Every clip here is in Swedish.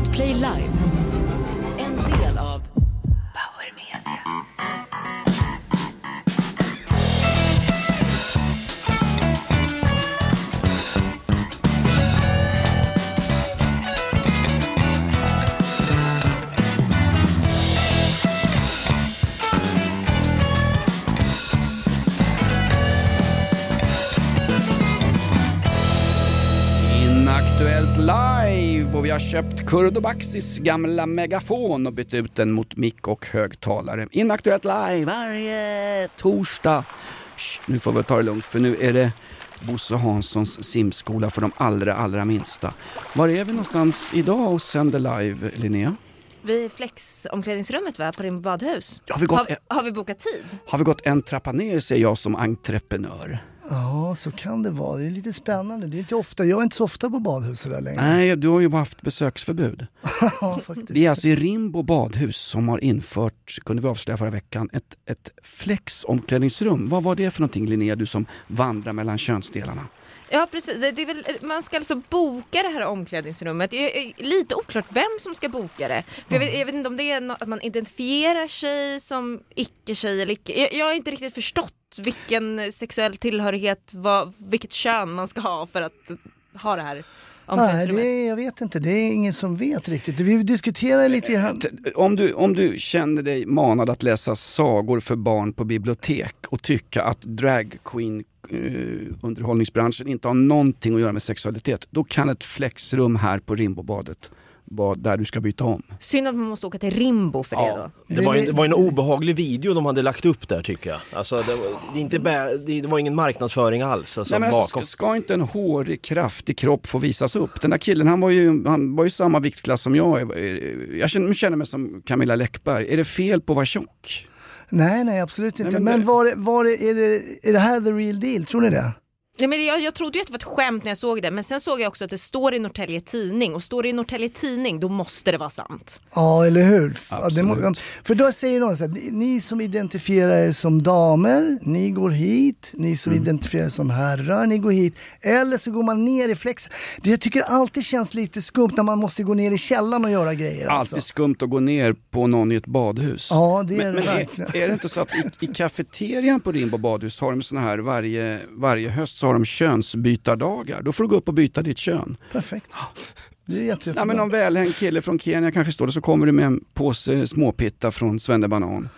Podplay Live. Köpt Kurdo Baxis gamla megafon och bytt ut den mot mick och högtalare. Inaktuellt live varje torsdag. Shh, nu får vi ta det lugnt för nu är det Bosse Hanssons simskola för de allra, allra minsta. Var är vi någonstans idag och sänder live, Linnea? Vid Flex-omklädningsrummet va, på din badhus. Har vi gått har, en- har vi bokat tid? Har vi gått en trappa ner säger jag som entreprenör. Ja, så kan det vara. Det är lite spännande. Det är inte ofta. Jag är inte så ofta på badhus där längre. Nej, du har ju haft besöksförbud. Ja, faktiskt. Vi är alltså i Rimbo badhus som har infört, kunde vi avslöja förra veckan, ett, ett flex-omklädningsrum. Vad var det för någonting Linnea, du som vandrar mellan könsdelarna? Ja precis, det det är väl, man ska alltså boka det här omklädningsrummet. Det är är lite oklart vem som ska boka det. För jag, vet, jag vet inte om det är nå- att man identifierar sig som icke-tjej eller icke. Jag, jag har inte riktigt förstått vilken sexuell tillhörighet, vad, vilket kön man ska ha för att ha det här Nej, det är, jag vet inte. Det är ingen som vet riktigt. Vi diskuterar lite grann. Om du, om du känner dig manad att läsa sagor för barn på bibliotek och tycka att drag queen eh, underhållningsbranschen inte har någonting att göra med sexualitet, då kan ett flexrum här på Rimbobadet vara där du ska byta om. Synd att man måste åka till Rimbo för det då. Det var, ju, det var en obehaglig video de hade lagt upp där tycker jag. Alltså, det, var, det, inte bä, det, var ingen marknadsföring alls alltså, Nej, men alltså, bakom. ska, ska inte en hårig, kraftig kropp få visas upp? Den där killen han var ju, han var ju samma viktklass som jag. Jag känner, känner mig som Camilla Läckberg. Är det fel på att vara tjock? Nej, nej, absolut inte. men men det- var, det- var det, är, det, är det här the real deal? Tror ni det? Ja, men jag, jag trodde ju att det var ett skämt när jag såg det men sen såg jag också att det står i Norrtälje Tidning och står det i Norrtälje Tidning då måste det vara sant. Ja, eller hur? Absolut. för då säger de så här, ni, ni som identifierar er som damer, ni går hit. Ni som Mm. identifierar er som herrar, ni går hit. Eller så går man ner i flexen. Det jag tycker alltid känns lite skumt när man måste gå ner i källaren och göra grejer. Alltså. Alltid skumt att gå ner på någon i ett badhus. Ja, det är men, det men verkligen. är, är det inte så att i, i kafeterian på Rimbo badhus har de såna här varje, varje höst så har de könsbytardagar. Då får du gå upp och byta ditt kön. Perfekt. Det är jätte, Ja, jättebra. men någon välhängd kille från Kenya kanske står där så kommer du med en påse småpitta från Svennebanan.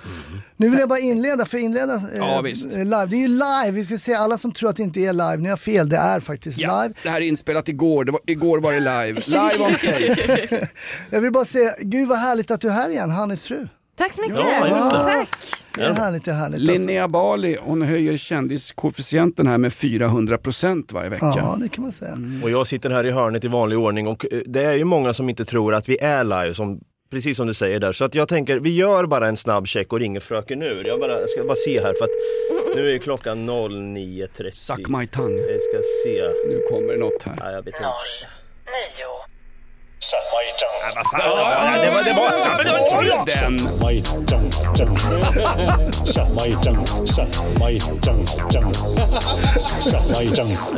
Nu vill jag bara inleda, för inleda eh, Ja, visst. live. Det är ju live, vi ska säga alla som tror att det inte är live, ni har fel, det är faktiskt Ja, live. det här är inspelat igår, det var, igår var det live. Live on tape. Jag vill bara säga, gud vad härligt att du är här igen, Hannes fru. Tack så mycket! Ja, just det. Tack! Det är härligt, det är härligt. alltså. Linnea Bali, hon höjer kändiskoefficienten här med 400% varje vecka. Ja, det kan man säga. Och jag sitter här i hörnet i vanlig ordning och eh, det är ju många som inte tror att vi är live, som, precis som du säger där. Så att jag tänker, vi gör bara en snabb check och ringer fröken Ur. Jag, bara, jag ska bara se här för att nu är klockan 09.30. Suck my tongue. Jag ska se. Nu kommer det något här. Ja, jag vet inte. Ja, vad fan, ja, det var... Det var, ja, men det var Den!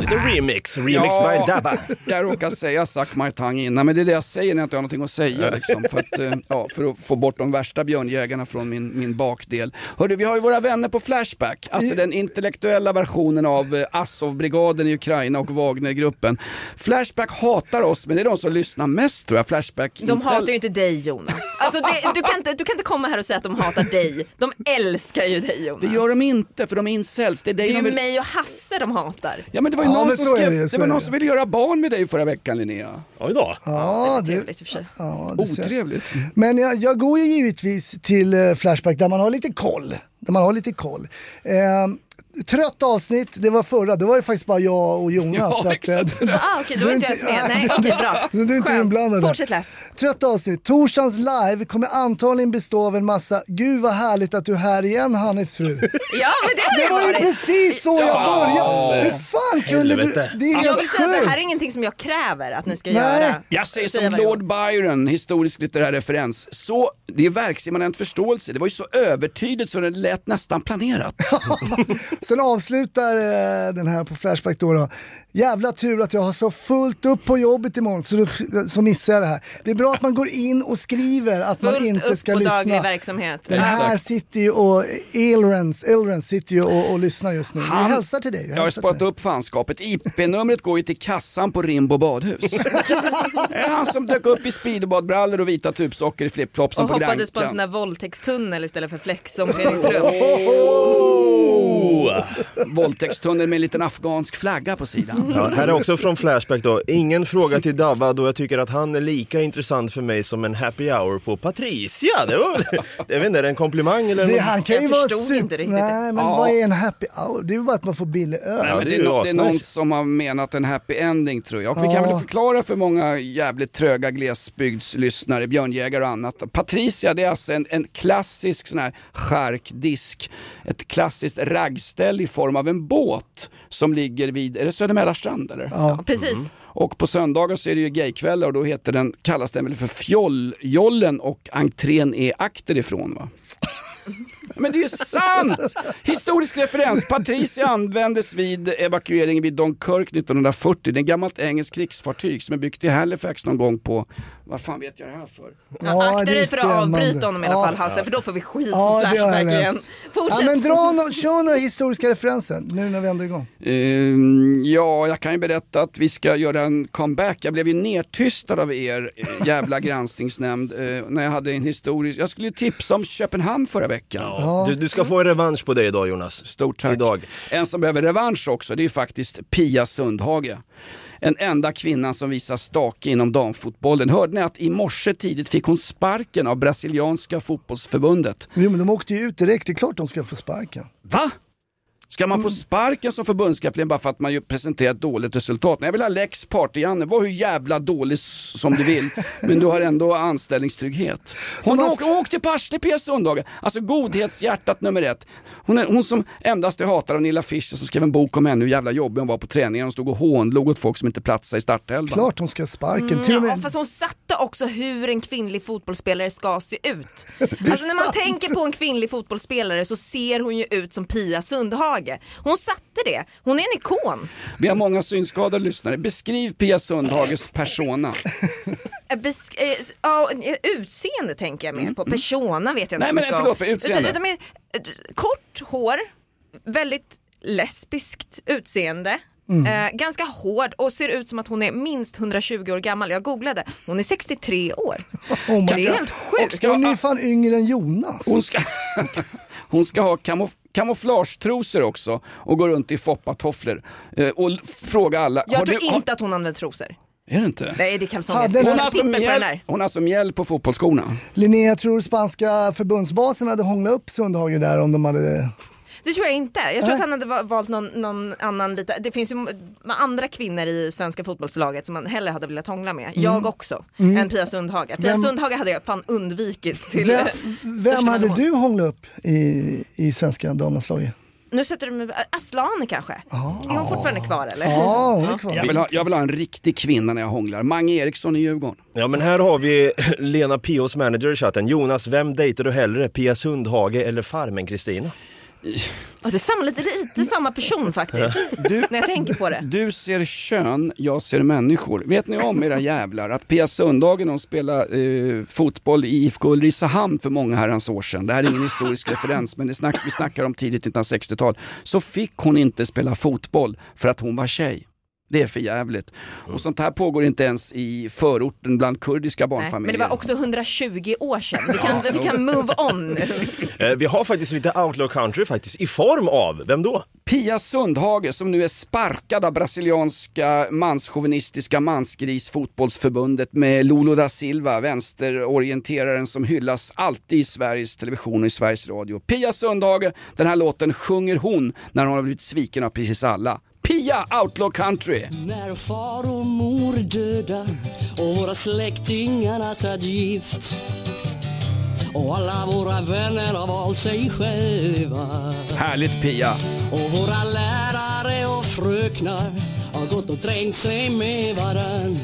lite remix, remix Ja. by Dabba. Jag råkar säga suck my tongue innan, men det är det jag säger när jag inte har någonting att säga. Liksom, för, att, eh, ja, för att få bort de värsta björnjägarna från min, min bakdel. Hörru, vi har ju våra vänner på Flashback, alltså den intellektuella versionen av eh, Azov-brigaden i Ukraina och Wagnergruppen. Flashback hatar oss, men det är de som lyssnar mest tror jag. Flashback De incel- hatar ju inte dig Jonas. Alltså det, du, kan inte, du kan inte komma här och säga att de hatar dig. De älskar ju dig Jonas. Det gör de inte, för de är incels. Det är dig det är de ju vill... mig och Hasse de hatar. Ja men det var ju Ja, någon som, skrev... det, det, var någon det. som ville göra barn med dig förra veckan Linnea. Oj då. Ja, det, för sig. ja, det ser. Otrevligt. Men jag, jag går ju givetvis till eh, Flashback där man har lite koll. Där man har lite koll. Eh, trött avsnitt, det var förra, då var det faktiskt bara jag och Jonas. Ja, att, exakt. Ah, okej, då är inte jag ens med. Nej, okej, bra. Du är inte Skönt. inblandad. Fortsätt läs. Trött avsnitt. Torsdagens live kommer antagligen bestå av en massa, gud vad härligt att du är här igen Hannes fru. Ja, men det har Det det var ju precis så jag började. Hur fan kunde du? Det är Jag helt vill säga att det här är ingenting som jag kräver att ni ska Nej. göra. Jag säger som Lord Byron, historisk litterär referens. Så, det är verksimmanent förståelse. Det var ju så övertydligt så det lät nästan planerat. Sen avslutar eh, den här på Flashback då, då. Jävla tur att jag har så fullt upp på jobbet imorgon så, så missar jag det här. Det är bra att man går in och skriver att man Fullt inte upp ska på daglig lyssna. verksamhet. Den här sitter ju och, Elrens, Elrens sitter ju och, och lyssnar just nu. Vi Han- hälsar till dig. vi Jag har sparat upp fanskapet. IP-numret går ju till kassan på Rimbo badhus. Det är han som dök upp i speedobadbrallor och vita tubsocker i flipflopsen Och på hoppades på en sån Grankan. där våldtäktstunnel istället för flexomklädningsrum. Oh! Våldtäktstunnel med en liten afghansk flagga på sidan. Ja, här är också från Flashback då. Ingen fråga till Davva då jag tycker att han är lika intressant för mig som en happy hour på Patricia. Det var, jag vet inte, är det en komplimang eller? Det, han kan Jag ju vara förstod super... inte riktigt. Nej, men Ja. vad är en happy hour? Det är ju bara att man får billig öl. Nej, men det det, är no, det är någon som har menat en happy ending tror jag. Och vi kan Ja. väl förklara för många jävligt tröga glesbygdslyssnare, björnjägare och annat. Patricia det är alltså en, en klassisk sån här charkdisk. Ett klassiskt raggställ i form av en båt som ligger vid, är det Södermälarstrand eller? Ja. Precis. Och på söndagar så är det ju gaykvällar och då heter den, kallas den väl för fjolljollen och entrén är akter ifrån va? Men det är ju sant! Historisk referens. Patricia användes vid evakueringen vid Dunkirk 1940. Det är ett gammalt engelskt krigsfartyg som är byggt i Halifax någon gång på, vad fan vet jag det här för? Ja, Akta det är dig för att avbryta honom i alla Ja. fall Hasse, för då får vi skit Ja, på det har jag Flashback igen. Fortsätt. Ja, men dra no kör några historiska referenser nu när vi ändå är igång. Ehm, ja, jag kan ju berätta att vi ska göra en comeback. Jag blev ju nertystad av er eh, jävla granskningsnämnd eh, när jag hade en historisk... Jag skulle ju tipsa om Köpenhamn förra veckan. Ja. Du, du ska få en revansch på dig idag Jonas. Stort tack. Idag. En som behöver revansch också, det är faktiskt Pia Sundhage. En enda kvinnan som visar stake inom damfotbollen. Hörde ni att i morse tidigt fick hon sparken av brasilianska fotbollsförbundet? Jo, men de åkte ju ut direkt, det är klart de ska få sparken. Va? Ska man få sparken som förbundskapten bara för att man ju presenterar ett dåligt resultat? Nej, jag vill ha lex party-Janne, var hur jävla dålig som du vill, men du har ändå anställningstrygghet. Hon, De har- åk, hon åkte på arslet Pia Sundhage, alltså godhetshjärtat nummer ett. Hon, är, hon som endast är hatad av Nilla Fischer som skrev en bok om henne hur jävla jobbig hon var på träningen. Hon stod och hånlog åt folk som inte platsade i startelvan. Klart de ska ha sparken. Till och Mm, Ja, med, fast hon satte också hur en kvinnlig fotbollsspelare ska se ut. Alltså när man tänker på en kvinnlig fotbollsspelare så ser hon ju ut som Pia Sundhage. Hon satte det. Hon är en ikon. Vi har många synskadade lyssnare. Beskriv Pia Sundhages persona. Eh, Besk- eh, ja, eh, utseende tänker jag mer på. Persona vet jag inte Nej, så men mycket förlåt, om. utseende. Utan mer, eh, kort hår, väldigt lesbiskt utseende. Mm. Eh, ganska hård och ser ut som att hon är minst 120 år gammal. Jag googlade, hon är 63 år. oh Det är God. helt sjukt. Hon är fan yngre än Jonas. Hon ska, hon ska ha kamof kamouflagetrosor också och gå runt i foppatofflor eh, och fråga alla. Jag har tror du, har- inte att hon använder trosor. Är det inte? Nej, det är kalsonger. Hade den Hon har har, som mjäll, hon har som mjäll på fotbollsskorna. Linnea, tror du spanska förbundsbasen hade hånglat upp Sundhage där om de hade... Det tror jag inte. Jag tror att han hade va- valt någon, någon annan lite, det finns ju andra kvinnor i svenska fotbollslaget som man hellre hade velat hångla med. Jag också, än Pia Sundhage. Pia Vem- Sundhage hade jag fan undvikit till Vem, vem hade du hånglat upp i, i svenska damlandslaget? Nu sätter du mig, Aslani kanske? Är hon fortfarande kvar eller? Ja, hon är kvar. Jag vill, ha, jag vill ha en riktig kvinna när jag hånglar. Mange Eriksson i Djurgården. Ja men här har vi Lena Pios manager i chatten. Jonas, vem dejtar du hellre? Pia Sundhage eller farmen Kristina? Och det är samma, lite, lite samma person faktiskt. när jag tänker på det. Du ser kön, jag ser människor. Vet ni om era jävlar att Pia Sundhage när hon spelade eh, fotboll i IFK Ulricehamn för många herrans år sedan, det här är ingen historisk referens men snack, vi snackar om tidigt 1960-tal, så fick hon inte spela fotboll för att hon var tjej. Det är för jävligt. Och sånt här pågår inte ens i förorten bland kurdiska Nej, barnfamiljer. men det var också 120 år sedan. Vi kan, vi kan move on nu. Eh, vi har faktiskt lite outlaw country faktiskt, i form av, vem då? Pia Sundhage som nu är sparkad av brasilianska manschauvinistiska mansgrisfotbollsförbundet med Lolo da Silva, vänsterorienteraren som hyllas alltid i Sveriges Television och i Sveriges Radio. Pia Sundhage, den här låten sjunger hon när hon har blivit sviken av precis alla. Pia Outlaw Country! När far och mor döda och våra släktingar tagit gift och alla våra vänner har valt sig själva Härligt Pia! och våra lärare och fröknar har gått och trängt sig med varann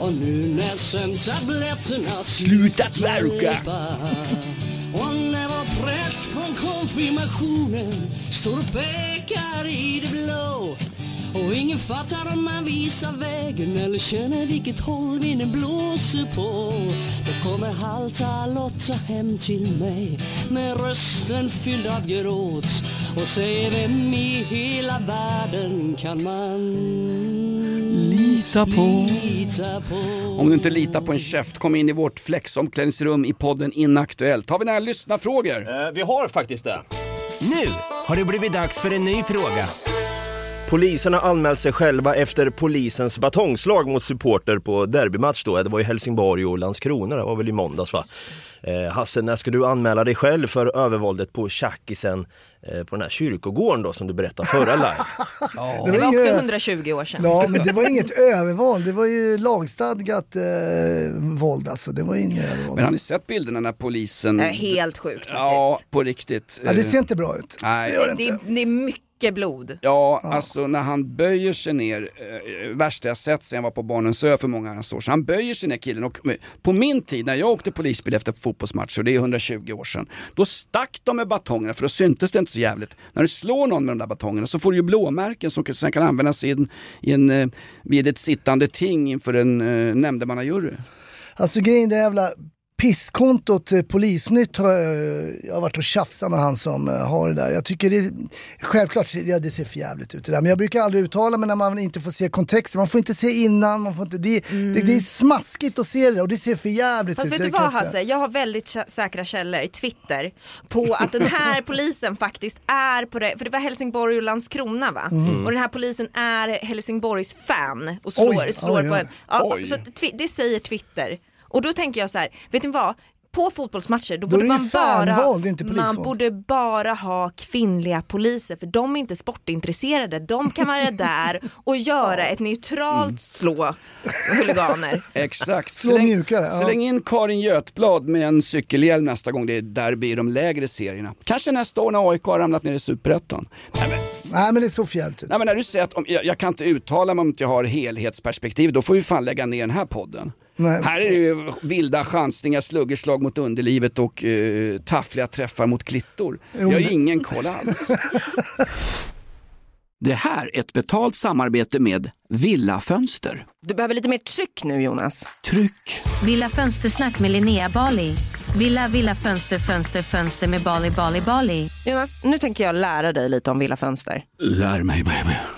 och nu när sömntabletterna Slutat verka. Och när vår präst från konfirmationen står och pekar i det blå och ingen fattar om man visar vägen eller känner vilket håll vinden blåser på. Då kommer halta Lotta hem till mig med rösten fylld av gråt och säger vem i hela världen kan man Lita på. lita på? Om du inte litar på en käft, kom in i vårt flexomklädningsrum i podden Inaktuellt. Har vi några lyssnarfrågor? Eh, vi har faktiskt det. Nu har det blivit dags för en ny fråga. Polisen har anmält sig själva efter polisens batongslag mot supporter på derbymatch då. Det var ju Helsingborg och Landskrona, det var väl i måndags va? Eh, Hasse, när ska du anmäla dig själv för övervåldet på tjackisen eh, på den här kyrkogården då som du berättade förra live? Det Det var också inget- 120 år sedan. Ja, men det var inget övervåld. Det var ju lagstadgat eh, våld alltså. Det var inget övervåld. Men har ni sett bilderna när polisen... Det är helt sjukt faktiskt. Ja, på riktigt. Ja, det ser inte bra ut. Nej. Det gör det det, det är mycket blod. Ja, alltså när han böjer sig ner, eh, värsta jag sett sen jag var på Barnens ö för många år sedan. Han böjer sig ner killen och eh, på min tid när jag åkte polisbil efter fotbollsmatcher, det är 120 år sedan, då stack de med batongerna för då syntes det inte så jävligt. När du slår någon med de där batongerna så får du ju blåmärken som sen kan användas i en, i en, eh, vid ett sittande ting inför en eh, nämndemannajury. Alltså grejen, det jävla pisskontot eh, Polisnytt har jag, jag har varit och tjafsat med han som eh, har det där. Jag tycker det, självklart, ja, det ser för jävligt ut det där. Men jag brukar aldrig uttala mig när man inte får se kontexten. Man får inte se innan, man får inte, det, det, det är smaskigt att se det och det ser för jävligt Fast ut. vet det du vad. Hasse, jag har väldigt säkra källor, Twitter, på att den här polisen faktiskt är på det, för det var Helsingborg och Landskrona va? Och den här polisen är Helsingborgs fan och slår, Oj, slår oj, på oj. en. Ja, så det säger Twitter. Och då tänker jag så här, vet ni vad? På fotbollsmatcher då, Då är borde man bara, inte man borde bara ha kvinnliga poliser för de är inte sportintresserade. De kan vara där och göra ett neutralt slå huliganer. Exakt. Slå Släng, mjukare, ja. släng in Karin Götblad med en cykelhjälm nästa gång det är derby i de lägre serierna. Kanske nästa år när AIK har ramlat ner i superettan. Nej, men, det såg för jävligt ut. nej, men när du säger att om, jag, jag kan inte uttala mig om inte jag har helhetsperspektiv, då får vi fan lägga ner den här podden. Nej. Här är det ju vilda chansningar, sluggerslag mot underlivet och uh, taffliga träffar mot klittor. Jag har ingen koll alls. Det här är ett betalt samarbete med Villa Fönster. Du behöver lite mer tryck nu Jonas. Tryck! Villa Fönstersnack med Linnea Bali. Villa, villa, fönster, fönster, fönster med Bali, Bali, Bali. Jonas, nu tänker jag lära dig lite om Villa Fönster. Lär mig baby.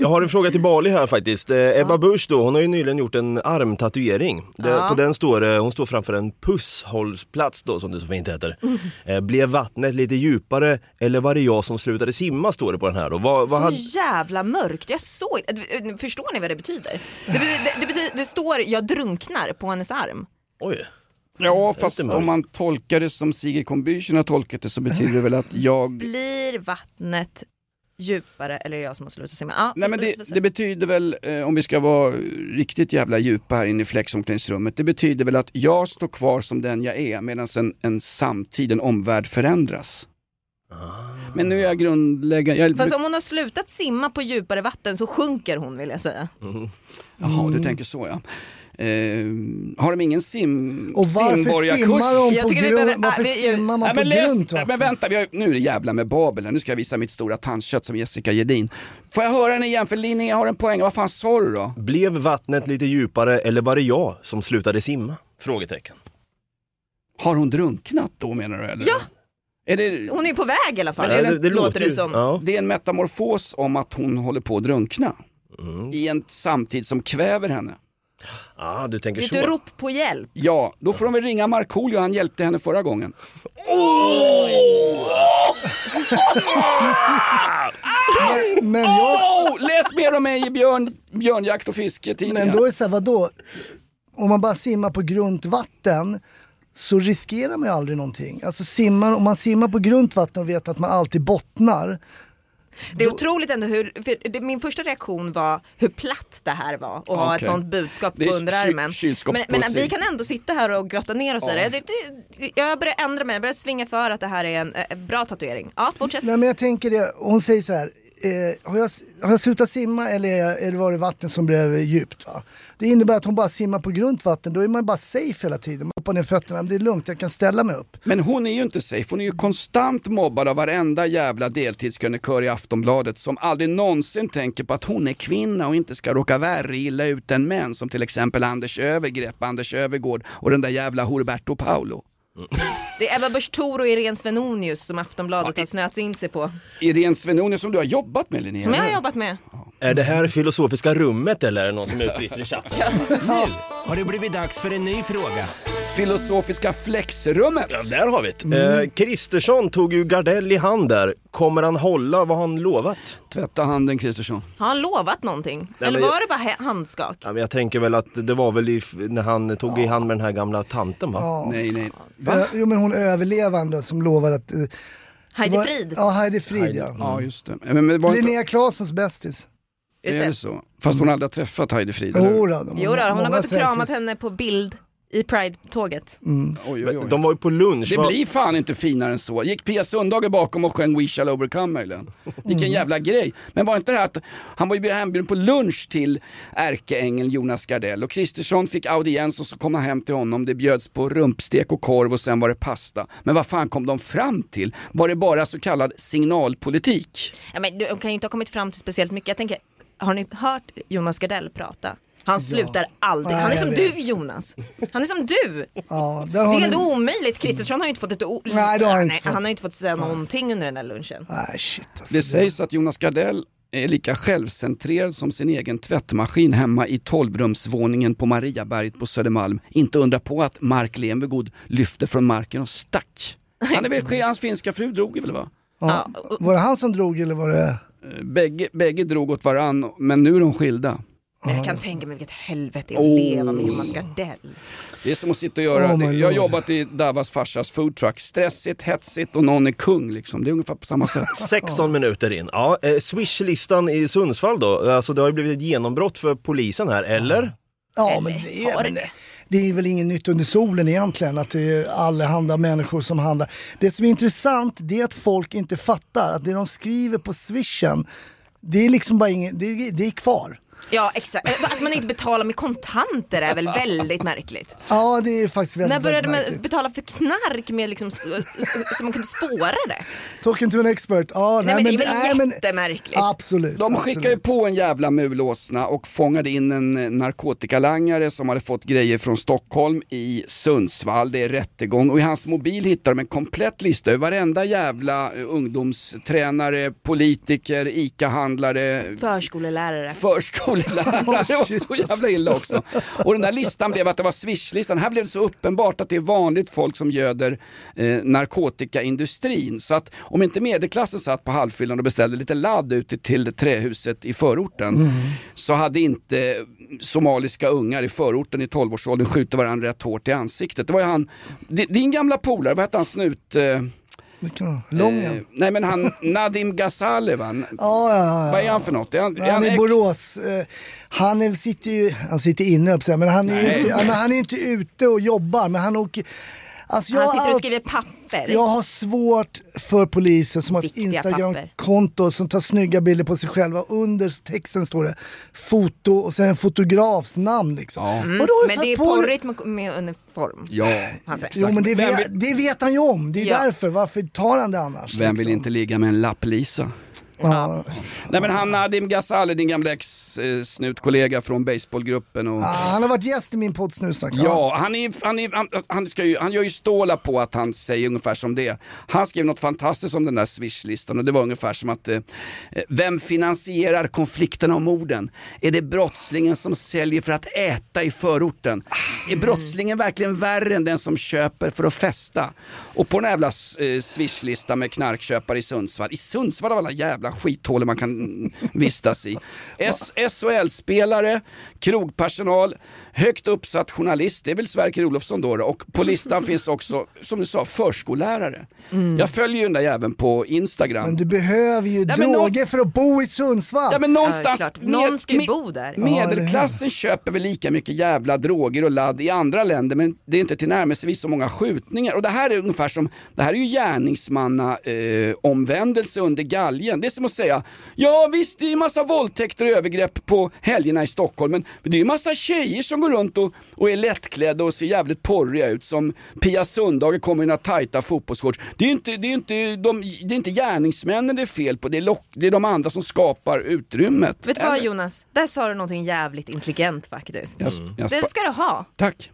Jag har en fråga till Bali här faktiskt. Eh, Ebba Busch då, hon har ju nyligen gjort en armtatuering. Det, Ja. På den står det, hon står framför en pusshållsplats då som det så fint heter. Mm. Eh, blev vattnet lite djupare eller var det jag som slutade simma står det på den här då. Vad, vad Så hade... jävla mörkt. Jag såg, äh, förstår ni vad det betyder? Det, betyder, det, det, betyder, det står jag drunknar på hennes arm. Oj. Ja, fast mörkt. om man tolkar det som Sigrid Combüchen har tolkat det så betyder det väl att jag... Blir vattnet djupare eller är det jag som har slutat simma? Ja, Nej men det, det betyder väl, eh, om vi ska vara riktigt jävla djupa här inne i flexomklädningsrummet, det betyder väl att jag står kvar som den jag är medan en, en samtid, en omvärld förändras. Men nu är jag grundläggande, jag, Fast om hon har slutat simma på djupare vatten så sjunker hon vill jag säga. jaha du tänker så ja. Eh, har de ingen sim, Och varför simmar de Jag på grund, varför simmar man på grunt vatten? men vänta, vi har, nu är det jävla med Babel här. nu ska jag visa mitt stora tandkött som Jessica Gedin. Får jag höra den igen för Linnea har en poäng, vad fan sa du då? Blev vattnet lite djupare eller var det jag som slutade simma? Frågetecken. Har hon drunknat då menar du eller? Ja. Är det, Hon är på väg i alla fall. Är det- det låter det som. Ja. det är en metamorfos om att hon håller på att drunkna. Mm. I en samtid som kväver henne. Ah, du tänker Det är så. ett rop på hjälp. Ja, då får de väl ringa Markoolio, han hjälpte henne förra gången. Men, jag, Oh, läs mer om mig i björn, björnjakt och fisketidningar. men då är det så här, vadå? Om man bara simmar på grunt vatten så riskerar man ju aldrig någonting. Alltså simmar, om man simmar på grunt vatten och vet att man alltid bottnar. Det är otroligt ändå hur, för det, min första reaktion var hur platt det här var och ha ett sånt budskap på underarmen. ky- Men, men vi kan ändå sitta här och grotta ner oss i det. det. Jag börjar ändra mig, jag börjar svinga för att det här är en eh, bra tatuering. Ja, fortsätt. Nej men jag tänker det, hon säger så här. Eh, har, jag, har jag slutat simma eller, eller var det vatten som blev djupt? Va? Det innebär att hon bara simmar på grunt vatten, då är man bara safe hela tiden. Man hoppar ner fötterna, det är lugnt, jag kan ställa mig upp. Men hon är ju inte safe, hon är ju konstant mobbad av varenda jävla deltidskrönikör i Aftonbladet som aldrig någonsin tänker på att hon är kvinna och inte ska råka värre illa ut än män som till exempel Anders Övergrepp, Anders Övergård och den där jävla Horberto Paolo. Det är Ebba Busch Thor och Irene Svenonius som Aftonbladet har snöat in sig på. Irene Svenonius som du har jobbat med Linnea. Som jag har jobbat med. Är det här filosofiska rummet eller är det någon som utbrister i chatten? Har det blivit dags för en ny fråga? Filosofiska flexrummet. Ja, där har vi det. Eh, Kristersson tog ju Gardell i hand där. Kommer han hålla vad han lovat? Tvätta handen Kristersson. Har han lovat någonting? Nej, Eller men- var det bara he- handskak? Ja, men jag tänker väl att det var väl i, när han tog i hand med den här gamla tanten va? Nej, nej. Ö, jo men hon överlevande som lovade att... eh, Heidi var- Frid? Ja, Heidi Frid ja. Ja, just det. Men, men det var inte, Linnea Claessons bästis. Just är det det. så? Fast hon aldrig har träffat Heidi Frid? Jo, då, de Jo då, hon har gått och kramat selfies. henne på bild i Pride-tåget. Oj, oj, oj. De var ju på lunch. Det va? blir fan inte finare än så. Gick Pia Sundhage bakom och sjöng We shall overcome möjligen? Vilken jävla grej. Men var inte det här att han var ju hembjuden på lunch till ärkeängeln Jonas Gardell och Kristersson fick audiens och så kom han hem till honom. Det bjöds på rumpstek och korv och sen var det pasta. Men vad fan kom de fram till? Var det bara så kallad signalpolitik? Ja, men de kan ju inte ha kommit fram till speciellt mycket. Jag tänker, har ni hört Jonas Gardell prata? Han slutar aldrig. Nej, Han är som du Jonas. Han är som du. Ja, där Det är helt ni... omöjligt. Kristersson har ju inte fått ett ord. Nej, det har han inte fått. Han har inte fått säga någonting under den här lunchen. Nej shit alltså. Det sägs att Jonas Gardell är lika självcentrerad som sin egen tvättmaskin hemma i tolvrumsvåningen på Mariaberget på Södermalm. Inte undra på att Mark Levengood lyfte från marken och stack. Han är väl, hans finska fru drog väl va? Ja. Var det han som drog eller var det... Bägge, bägge drog åt varann men nu är de skilda. Men jag kan tänka mig vilket helvete att Oh. leva med Jonas Gardell. Det är som att sitta och göra, Oh jag har jobbat i Davas farsas foodtruck, stressigt, hetsigt och någon är kung liksom. Det är ungefär på samma sätt. 16 minuter in. Ja, eh, Swish-listan i Sundsvall då. Alltså det har ju blivit ett genombrott för polisen här, eller? Ja men det är, det? Det, är väl inget nytt under solen egentligen att det är allehanda människor som handlar. Det som är intressant det är att folk inte fattar att det de skriver på swishen det är liksom bara inget, det, det är kvar. Ja exakt, att man inte betalar med kontanter är väl väldigt märkligt. Ja, det är faktiskt väldigt, När började väldigt man märkligt. betala för knark med liksom, så, så man kunde spåra det? Talking to an expert. Ja, Nej, men det är väl nej, men- jättemärkligt. Absolut. De absolut. skickade ju på en jävla mulåsna och fångade in en eh, narkotikalangare som hade fått grejer från Stockholm i Sundsvall. Det är rättegång och i hans mobil hittar de en komplett lista över varenda jävla eh, ungdomstränare, politiker, ICA-handlare, Förskolelärare. Förskolelärare, det var så jävla illa också. Och den där listan blev att det var swishlistan. Här blev det så uppenbart att det är vanligt folk som göder eh, narkotikaindustrin. Så att om inte medelklassen satt på halvfyllan och beställde lite ladd ute till trähuset i förorten så hade inte somaliska ungar i förorten i 12-årsåldern skjutit varandra rätt hårt i ansiktet. Det var ju han, di- din gamla polare, vad hette han, snut... Eh, Vilken? Lången? Eh, nej men han, Nadim Ghazali va? Ja, ja, ja. Vad är han för något? Är han, är Han han är Borås. Eh, Han är, sitter ju, han sitter inne upp men han är ju Nej. inte, men han är inte ute och jobbar men han åker Alltså jag, Han sitter och skriver papper. jag har svårt för poliser som har ett Viktiga Instagram-konto som tar snygga bilder på sig själva. Under texten står det foto och sen en fotografs namn liksom. Mm. Vadå, Men det är på porrigt med, med uniform. Ja, Han säger. Jo men det vet, det vet han ju om, det är Ja. därför. Varför tar han det annars? Vem vill liksom? inte ligga med en lapplisa? Ja. Nej men han Nadim Ghazali, din gamla ex-snutkollega från baseballgruppen och Ah, han har varit gäst i min podd Snusnack. Ja, han, är, han, är, han, han, ska ju, han gör ju stålar på att han säger ungefär som det. Han skrev något fantastiskt om den där swishlistan och det var ungefär som att eh, Vem finansierar konflikterna om morden? Är det brottslingen som säljer för att äta i förorten? Är brottslingen verkligen värre än den som köper för att festa? Och på den jävla eh, swishlista med knarkköpare i Sundsvall, i Sundsvall av alla jävla skithålor man kan vistas i. SHL-spelare, krogpersonal, högt uppsatt journalist, det är väl Sverker Olofsson då, då och på listan finns också, som du sa, förskollärare. Jag följer ju den där jäveln på Instagram. Men du behöver ju Nej, droger för att bo i Sundsvall. Ja men någonstans, Ja. Någon ska ju med- bo där. Medelklassen köper väl lika mycket jävla droger och ladd i andra länder men det är inte tillnärmelsevis så många skjutningar. Och det här är ungefär som, det här är ju gärningsmanna eh, omvändelse under galgen. Det är som att säga, ja visst det är ju massa våldtäkter och övergrepp på helgerna i Stockholm men det är ju massa tjejer som går runt och, och är lättklädda och ser jävligt porriga ut som Pia Sundhage kommer i några tajta fotbollsshorts. Det är inte, det är inte, de, det är inte gärningsmännen det är fel på, det är, lock, det är de andra som skapar utrymmet. Vet du vad? Jonas? Där sa du någonting jävligt intelligent faktiskt. Jag, Det ska du ha. tack.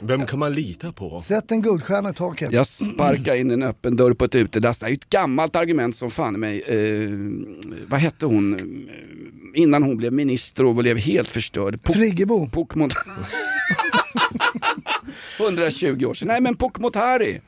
Vem kan man lita på? Sätt en guldstjärna i taket. Jag sparkar in en öppen dörr på ett utedass. Det är ju ett gammalt argument som fan i mig. Eh, vad hette hon? Eh, Innan hon blev minister och blev helt förstörd. Pok- Friggebo. Pokemon. 120 år sedan. Nej men Pokmotari.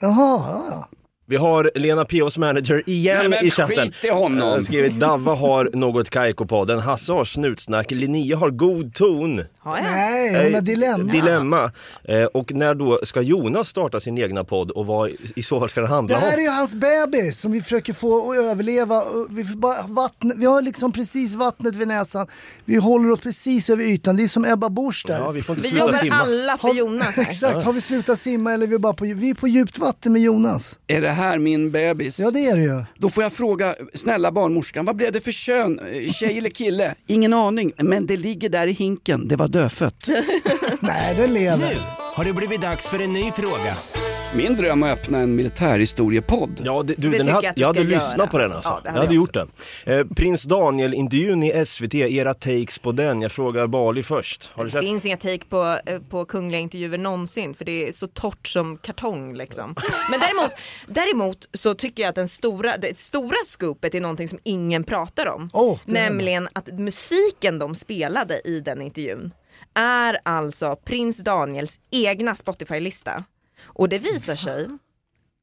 Jaha, ja, ja. Vi har Lena P.O.s manager igen Nej, men i chatten. skit i honom. Eh, Skrivit Davva har något Kaiko-podden, Hasse har snutsnack, Linnea har god ton. Har jag? Nej, hon har Eh, dilemma. Dilemma. Eh, och när då ska Jonas starta sin egna podd och vad i så fall ska den Det handla här är om? ju hans bebis som vi försöker få att överleva. Vi, bara vatten, vi har liksom precis vattnet vid näsan. Vi håller oss precis över ytan. Det är som Ebba Busch där. Ja, vi får inte Vi jobbar simma. alla för Har- Jonas här. Exakt, har vi slutat simma eller är vi bara på, vi är på djupt vatten med Jonas? Är det här min bebis? Ja det är det ju. Då får jag fråga, snälla barnmorskan, vad blev det för kön? Eh, Tjej eller kille? Ingen aning, men det ligger där i hinken, det var dödfött. Nej, den lever. Nu har det blivit dags för en ny fråga. Min dröm är att öppna en militärhistoriepodd. Ja, det, du, Det den hade, jag jag hade lyssnat göra. på den alltså. Ja, jag hade jag gjort den. Eh, Prins Daniel-intervjun i SVT, era takes på den. Jag frågar Bali först. Har du Det sett? finns inga take på, eh, på kungliga intervjuer någonsin för det är så torrt som kartong liksom. Men däremot, däremot så tycker jag att den stora, det stora scoopet är någonting som ingen pratar om. Är Nämligen att musiken de spelade i den intervjun är alltså prins Daniels egna Spotify-lista. Och det visar sig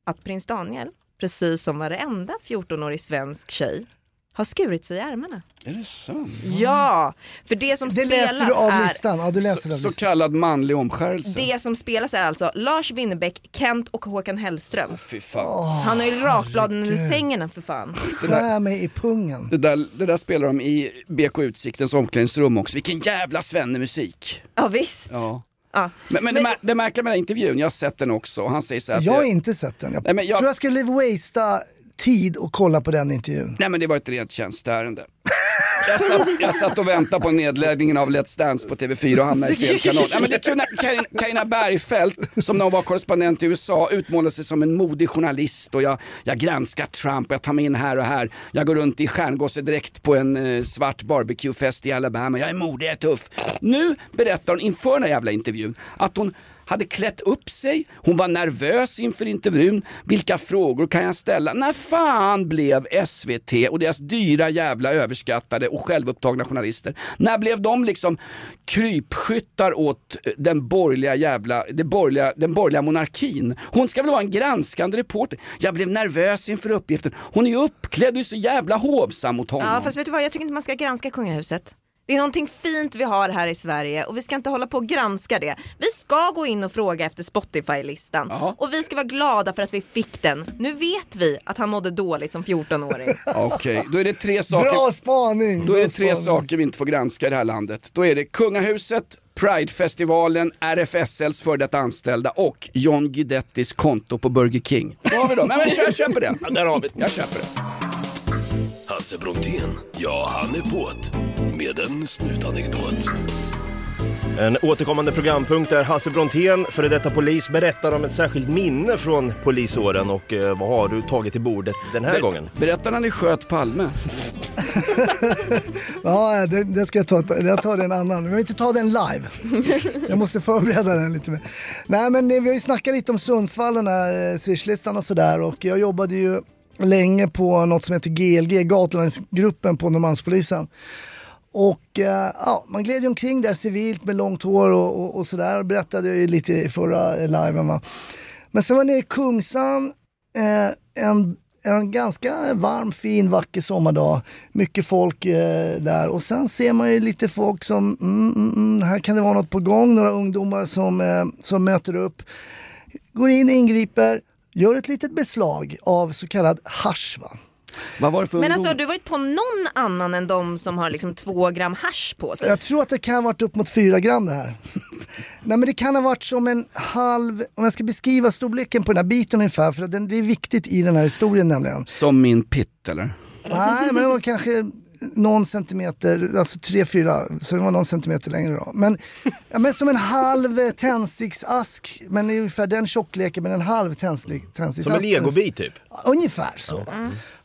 att prins Daniel, precis som varenda 14-årig svensk tjej, har skurit sig i ärmarna. Är det sant? Ja, för det som Det spelas läser du av är listan. Ja, du läser av Så listan. kallad manlig omskärelse. Det som spelas är alltså Lars Winnerbäck, Kent och Håkan Hellström. Fy fan. Han har ju rakbladen under sängen för fan. Skär mig i pungen. Det där, det där spelar de i BK Utsiktens omklädningsrum också. Vilken jävla svennemusik. Ja visst. Ja. Ja. Men, men, det, mär- det märkliga med den intervjun, jag har sett den också och han säger så här att Jag har inte sett den. Jag, Nej, men jag- tror jag skulle wastea tid och kolla på den intervjun. Nej men det var ett rent tjänsteärende. jag, satt, jag satt och väntade på nedläggningen av Let's Dance på TV4 och hamnade i fel kanal. Nej, men det när Karin- Carina Bergfeldt, som när hon var korrespondent i USA, utmålade sig som en modig journalist och jag, jag granskar Trump, jag tar mig in här och här. Jag går runt i stjärngåsedräkt på en eh, svart barbecuefest i Alabama. Jag är modig, jag är tuff. Nu berättar hon inför den här jävla intervjun att hon hade klätt upp sig, hon var nervös inför intervjun. Vilka frågor kan jag ställa? När fan blev SVT och deras dyra jävla överskattade och självupptagna journalister, när blev de liksom krypskyttar åt eh, den borgerliga jävla, den borgerliga, den borgerliga monarkin? Hon ska väl vara en granskande reporter? Jag blev nervös inför uppgiften. Hon är ju uppklädd och är så jävla hovsam mot honom. Ja fast vet du vad, jag tycker inte man ska granska kungahuset. Det är någonting fint vi har här i Sverige och vi ska inte hålla på och granska det. Vi ska gå in och fråga efter Spotify-listan och vi ska vara glada för att vi fick den. Nu vet vi att han mådde dåligt som 14-åring. Okej, då är det tre saker. Bra spaning! Då är det tre saker vi inte får granska i det här landet. Då är det kungahuset, Pridefestivalen, RFSLs före detta anställda och John Guidettis konto på Burger King. Vad har vi då? Nej, men jag köper det. Där har vi Jag köper det. Hasse Brontén, ja han är på't med en snutanekdot. En återkommande programpunkt där Hasse Brontén, före detta polis, berättar om ett särskilt minne från polisåren och eh, vad har du tagit till bordet den här gången? Berätta när ni sköt Palme. Ja, det, det ska jag ta. Jag tar den annan. Men jag vill inte ta den live. Jag måste förbereda den lite mer. Nej, men eh, vi har ju snackat lite om Sundsvall, den här eh, Swish-listan och sådär. Och jag jobbade ju länge på något som heter GLG, Gatulänsgruppen på Norrmalmspolisen. Och eh, ja, man gled ju omkring där civilt med långt hår och, och, och sådär. Berättade jag ju lite i förra liven. Va? Men sen var jag nere i Kungsan eh, en, en ganska varm, fin, vacker sommardag. Mycket folk eh, där och sen ser man ju lite folk som, mm, mm, mm, här kan det vara något på gång. Några ungdomar som, eh, som möter upp, går in, ingriper, gör ett litet beslag av så kallad hasch. Va? Vad var det för Men ungdom? alltså har du varit på någon annan än de som har liksom två gram hasch på sig? Jag tror att det kan ha varit upp mot 4 gram det här. Nej men det kan ha varit som en halv, om jag ska beskriva storleken på den här biten ungefär, för att den, det är viktigt i den här historien nämligen. Som min pitt eller? Nej men det var kanske någon centimeter, alltså 3-4, så det var någon centimeter längre då. Men, ja, men som en halv tändsticksask, men ungefär den tjockleken, men en halv tändstick- tändsticksask. Som en legobit typ? Ungefär så.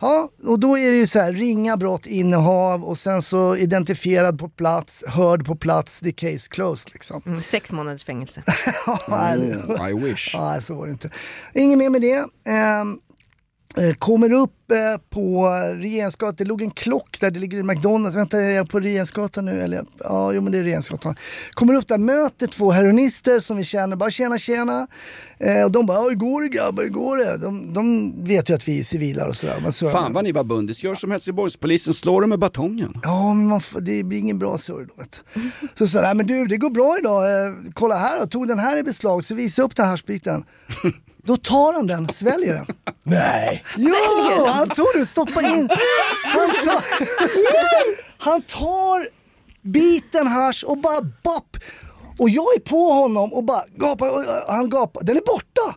Ja, och då är det ju så här, ringa brott, innehav och sen så identifierad på plats, hörd på plats, the case closed liksom. Mm, sex månaders fängelse. Nej, Mm, I wish. Nej, så var det inte. Inget mer med det. Eh, kommer upp eh, på Regeringsgatan, det låg en klock där, det ligger en McDonalds. Vänta, är jag på Regeringsgatan nu? Eller? Ja, jo men det är Regeringsgatan. Kommer upp där, möter två heroinister som vi känner, bara tjena tjena. Eh, och de bara, "Ja, hur går det grabbar, hur går det? De, de vet ju att vi är civila och sådär. Så Fan vad ni var bundis. Gör som Helsingborgspolisen, slår dem med batongen. Ja, men man, det blir ingen bra surr då. Vet. Så sa men du, det går bra idag. Eh, kolla här då, tog den här i beslag, så visa upp den här haschbiten. Då tar han den, sväljer den. Nej! Jo, han tog den, stoppa in. Han tar, han tar biten hasch och bara bapp. Och jag är på honom och bara gapar, och han gapar, den är borta.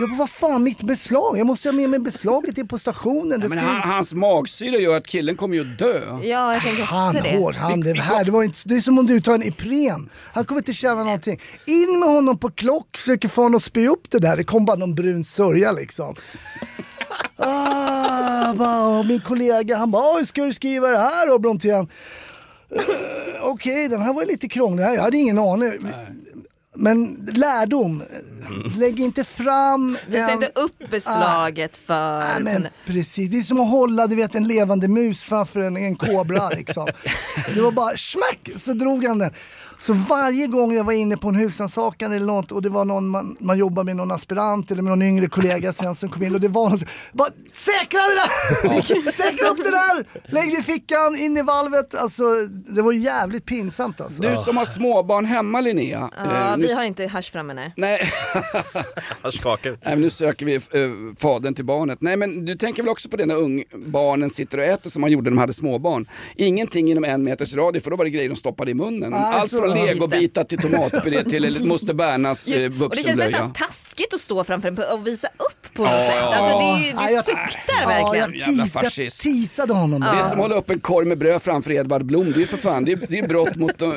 Jag bara, vad fan mitt beslag? Jag måste ha med mig beslaget in på stationen. Det Men ska ju- han, hans magsyra gör att killen kommer ju att dö. Ja, jag tänker också Han det. hård, han det här, det, var inte, det är som om du tar en Ipren. Han kommer inte känna någonting. In med honom på klock, försöker få honom att spy upp det där. Det kom bara någon brun sörja liksom. Ah, bara, och min kollega han bara, "Ah, hur ska du skriva det här då Brontén? Eh, Okej, den här var lite krånglig. Jag hade ingen aning. Men lärdom, lägg inte fram Visa en- inte upp beslaget för... Nej, men precis, det är som att hålla du vet, en levande mus framför en, en kobra. Liksom. Det var bara smack så drog han den. Så varje gång jag var inne på en husrannsakan eller något och det var någon man, man jobbar med någon aspirant eller med någon yngre kollega sen som kom in och det var något. Bara säkra det där! säkra upp det där! Lägg det i fickan, in i valvet. Alltså det var jävligt pinsamt alltså. Du som har småbarn hemma Linnea. Ja, eh, nu, vi har inte hasch framme nej. nej, Haschkakor. nej, men nu söker vi eh, fadern till barnet. Nej men du tänker väl också på det när ung, barnen sitter och äter som man gjorde när de hade småbarn. Ingenting inom en meters radie för då var det grejer de stoppade i munnen. Ah, Allt från legobitar till tomatpuré till eller moster Bernas eh, Just, och det känns vuxenblöja. nästan taskigt att stå framför en och visa upp på något sätt. Alltså det, är Ja, det suktar Ja, verkligen. tis, jag honom. Det är som att hålla upp en korg med bröd framför Edvard Blom. Det är ju för fan, det är, det är brott mot eh,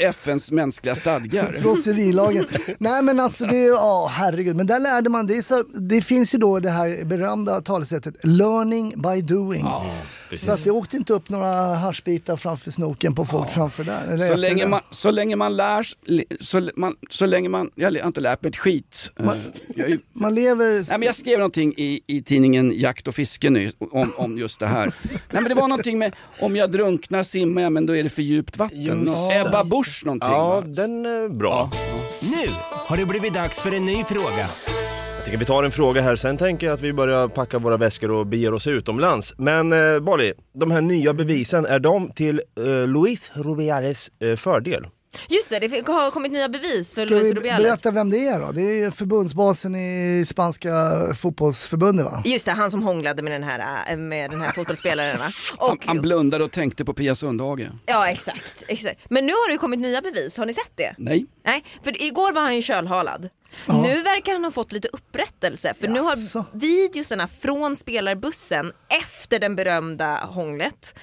FNs mänskliga stadgar. Frosserilagen. Nej men alltså det är, ja herregud. Men där lärde man, det, är så, det finns ju då det här berömda talesättet learning by doing. Så att det åkte inte upp några haschbitar framför snoken på folk framför där. Eller Så länge, det. man, så länge man lär så, man, så länge man, jag har inte lärt mig ett skit. Eh, Jag, Man lever... nej, men jag skrev någonting i, i tidningen Jakt och fiske nu om, om just det här. Nej, men det var någonting med om jag drunknar simmar jag men då är det för djupt vatten. Just. Ebba Busch någonting. Ja, va? den är bra. Nu har det blivit dags för en ny fråga. Tycker vi tar en fråga här, sen tänker jag att vi börjar packa våra väskor och beger oss utomlands. Men eh, Bali, de här nya bevisen, är de till eh, Luis Rubiales eh, fördel? Just det, det har kommit nya bevis för Ska Luis vi Rubiales. berätta vem det är då? Det är förbundsbasen i spanska fotbollsförbundet va? Just det, han som hånglade med den här, äh, med den här fotbollsspelaren va? Han, Och, han blundade och tänkte på Pia Sundhage. ja exakt, exakt. Men nu har det ju kommit nya bevis, har ni sett det? Nej. Nej, för igår var han ju kölhalad. Nu verkar han ha fått lite upprättelse för nu Jaså? har videosarna från spelarbussen efter den berömda hånglet